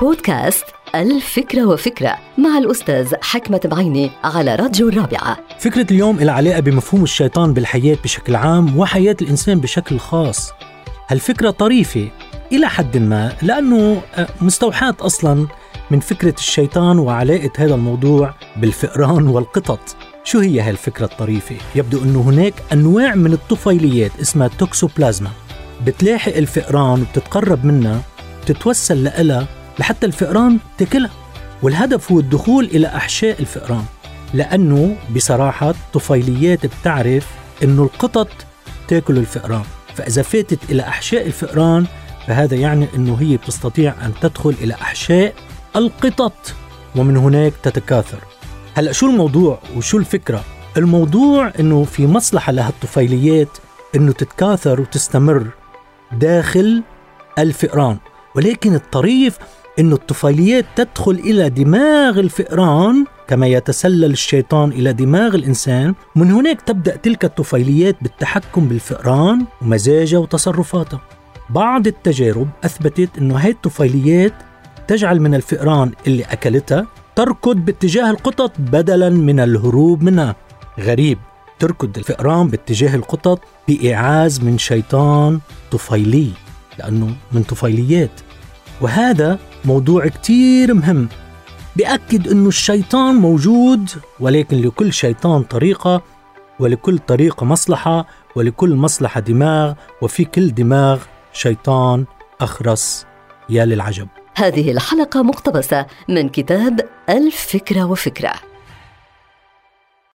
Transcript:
بودكاست الفكرة وفكرة مع الأستاذ حكمة بعيني على راديو الرابعة. فكرة اليوم لها علاقة بمفهوم الشيطان بالحياة بشكل عام وحياة الإنسان بشكل خاص. هالفكرة طريفة؟ إلى حد ما لأنه آه، مستوحاة أصلا من فكرة الشيطان وعلاقة هذا الموضوع بالفئران والقطط. شو هي هالفكرة الطريفة؟ يبدو أنه هناك أنواع من الطفيليات اسمها توكسوبلازما. بتلاحق الفئران وبتتقرب منها بتتوسل لها لحتى الفئران تاكلها والهدف هو الدخول إلى أحشاء الفئران لأنه بصراحة الطفيليات بتعرف أنه القطط تاكل الفئران. فإذا فاتت إلى أحشاء الفئران فهذا يعني أنه هي بتستطيع أن تدخل إلى أحشاء القطط ومن هناك تتكاثر. هلأ شو الموضوع وشو الفكرة؟ الموضوع إنه في مصلحة لهالطفيليات إنه تتكاثر وتستمر داخل الفئران. ولكن الطريف انه الطفيليات تدخل إلى دماغ الفئران كما يتسلل الشيطان إلى دماغ الإنسان. من هناك تبدأ تلك الطفيليات بالتحكم بالفئران ومزاجها وتصرفاتها. بعض التجارب أثبتت إنه هاي الطفيليات تجعل من الفئران اللي أكلتها تركض باتجاه القطط بدلا من الهروب منها. غريب تركض الفئران باتجاه القطط بإعاز من شيطان طفيلي لأنه من طفيليات. وهذا موضوع كتير مهم. بأكد أنه الشيطان موجود ولكن لكل شيطان طريقة ولكل طريقة مصلحة ولكل مصلحة دماغ وفي كل دماغ شيطان أخرس. يا للعجب. هذه الحلقة مقتبسة من كتاب الفكرة وفكرة.